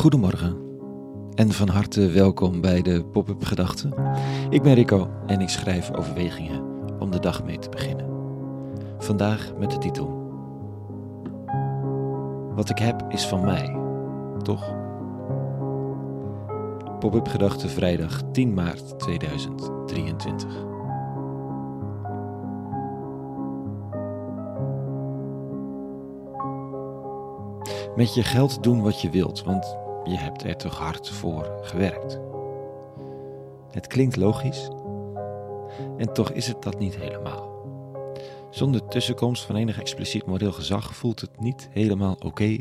Goedemorgen en van harte welkom bij de Pop-up Gedachten. Ik ben Rico en ik schrijf overwegingen om de dag mee te beginnen. Vandaag met de titel Wat ik heb is van mij, toch? Pop-up Gedachten vrijdag 10 maart 2023. Met je geld doen wat je wilt, want je hebt er toch hard voor gewerkt. Het klinkt logisch, en toch is het dat niet helemaal. Zonder tussenkomst van enig expliciet moreel gezag voelt het niet helemaal oké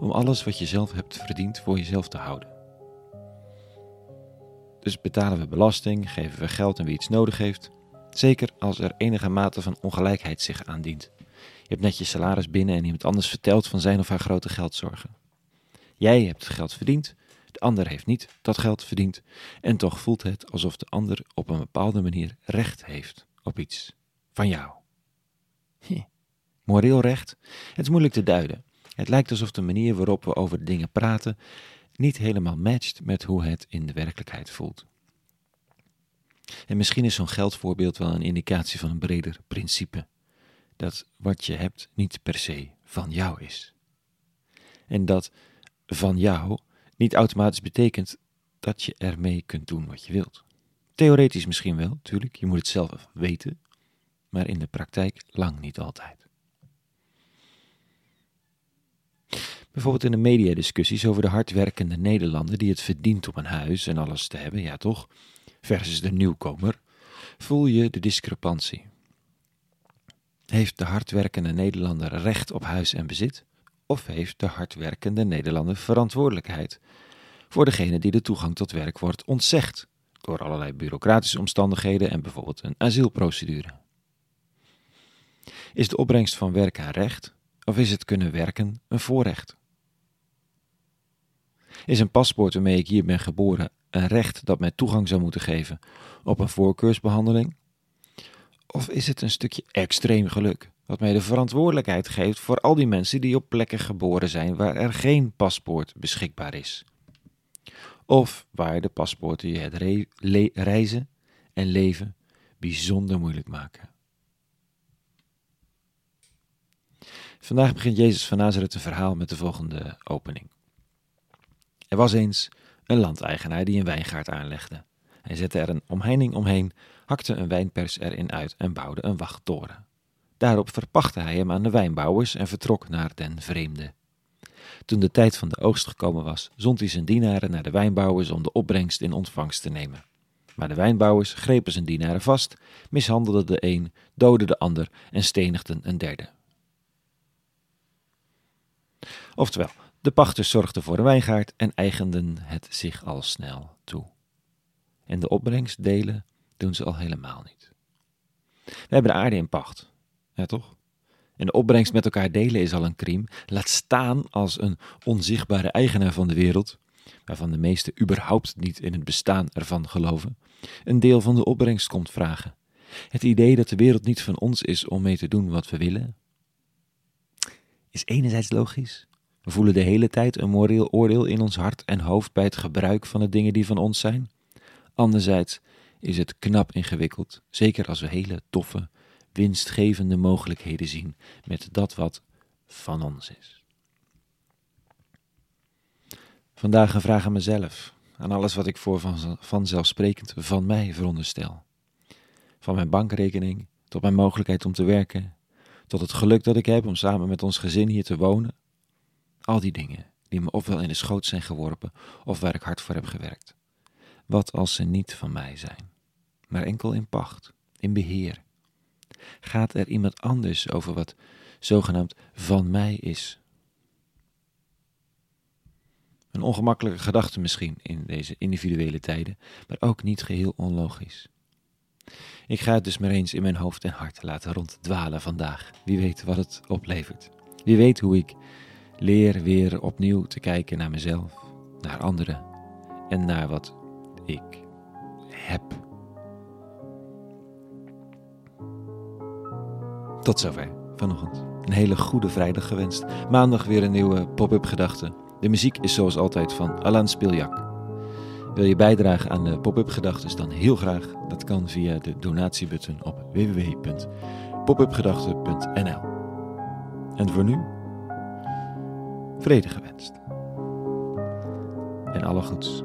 om alles wat je zelf hebt verdiend voor jezelf te houden. Dus betalen we belasting, geven we geld aan wie iets nodig heeft, zeker als er enige mate van ongelijkheid zich aandient. Je hebt net je salaris binnen en iemand anders vertelt van zijn of haar grote geldzorgen. Jij hebt geld verdiend, de ander heeft niet dat geld verdiend en toch voelt het alsof de ander op een bepaalde manier recht heeft op iets van jou. Moreel recht? Het is moeilijk te duiden. Het lijkt alsof de manier waarop we over dingen praten niet helemaal matcht met hoe het in de werkelijkheid voelt. En misschien is zo'n geldvoorbeeld wel een indicatie van een breder principe. Dat wat je hebt niet per se van jou is. En dat van jou niet automatisch betekent dat je ermee kunt doen wat je wilt. Theoretisch misschien wel, tuurlijk, je moet het zelf weten, maar in de praktijk lang niet altijd. Bijvoorbeeld in de mediadiscussies over de hardwerkende Nederlander die het verdient om een huis en alles te hebben, ja toch, versus de nieuwkomer, voel je de discrepantie. Heeft de hardwerkende Nederlander recht op huis en bezit? Of heeft de hardwerkende Nederlander verantwoordelijkheid voor degene die de toegang tot werk wordt ontzegd door allerlei bureaucratische omstandigheden en bijvoorbeeld een asielprocedure? Is de opbrengst van werken een recht of is het kunnen werken een voorrecht? Is een paspoort waarmee ik hier ben geboren een recht dat mij toegang zou moeten geven op een voorkeursbehandeling? Of is het een stukje extreem geluk wat mij de verantwoordelijkheid geeft voor al die mensen die op plekken geboren zijn waar er geen paspoort beschikbaar is? Of waar de paspoorten je het reizen en leven bijzonder moeilijk maken? Vandaag begint Jezus van Nazareth een verhaal met de volgende opening. Er was eens een landeigenaar die een wijngaard aanlegde. Hij zette er een omheining omheen, hakte een wijnpers erin uit en bouwde een wachttoren. Daarop verpachtte hij hem aan de wijnbouwers en vertrok naar den vreemde. Toen de tijd van de oogst gekomen was, zond hij zijn dienaren naar de wijnbouwers om de opbrengst in ontvangst te nemen. Maar de wijnbouwers grepen zijn dienaren vast, mishandelden de een, doodden de ander en stenigden een derde. Oftewel, de pachters zorgden voor een wijngaard en eigenden het zich al snel toe. En de opbrengst delen doen ze al helemaal niet. We hebben de aarde in pacht, ja toch? En de opbrengst met elkaar delen is al een crime. Laat staan als een onzichtbare eigenaar van de wereld, waarvan de meesten überhaupt niet in het bestaan ervan geloven, een deel van de opbrengst komt vragen. Het idee dat de wereld niet van ons is om mee te doen wat we willen, is enerzijds logisch, we voelen de hele tijd een moreel oordeel in ons hart en hoofd bij het gebruik van de dingen die van ons zijn. Anderzijds is het knap ingewikkeld, zeker als we hele toffe, winstgevende mogelijkheden zien met dat wat van ons is. Vandaag een vraag aan mezelf, aan alles wat ik voor van, vanzelfsprekend van mij veronderstel. Van mijn bankrekening tot mijn mogelijkheid om te werken, tot het geluk dat ik heb om samen met ons gezin hier te wonen al die dingen die me ofwel in de schoot zijn geworpen of waar ik hard voor heb gewerkt. Wat als ze niet van mij zijn, maar enkel in pacht, in beheer? Gaat er iemand anders over wat zogenaamd van mij is? Een ongemakkelijke gedachte misschien in deze individuele tijden, maar ook niet geheel onlogisch. Ik ga het dus maar eens in mijn hoofd en hart laten ronddwalen vandaag. Wie weet wat het oplevert. Wie weet hoe ik Leer weer opnieuw te kijken naar mezelf, naar anderen en naar wat ik heb. Tot zover vanochtend. Een hele goede vrijdag gewenst. Maandag weer een nieuwe pop-up gedachte. De muziek is zoals altijd van Alain Spiljak. Wil je bijdragen aan de Pop-up Gedachten dan heel graag? Dat kan via de donatiebutton op www.popupgedachten.nl. En voor nu, vrede gewenst. En alle goeds.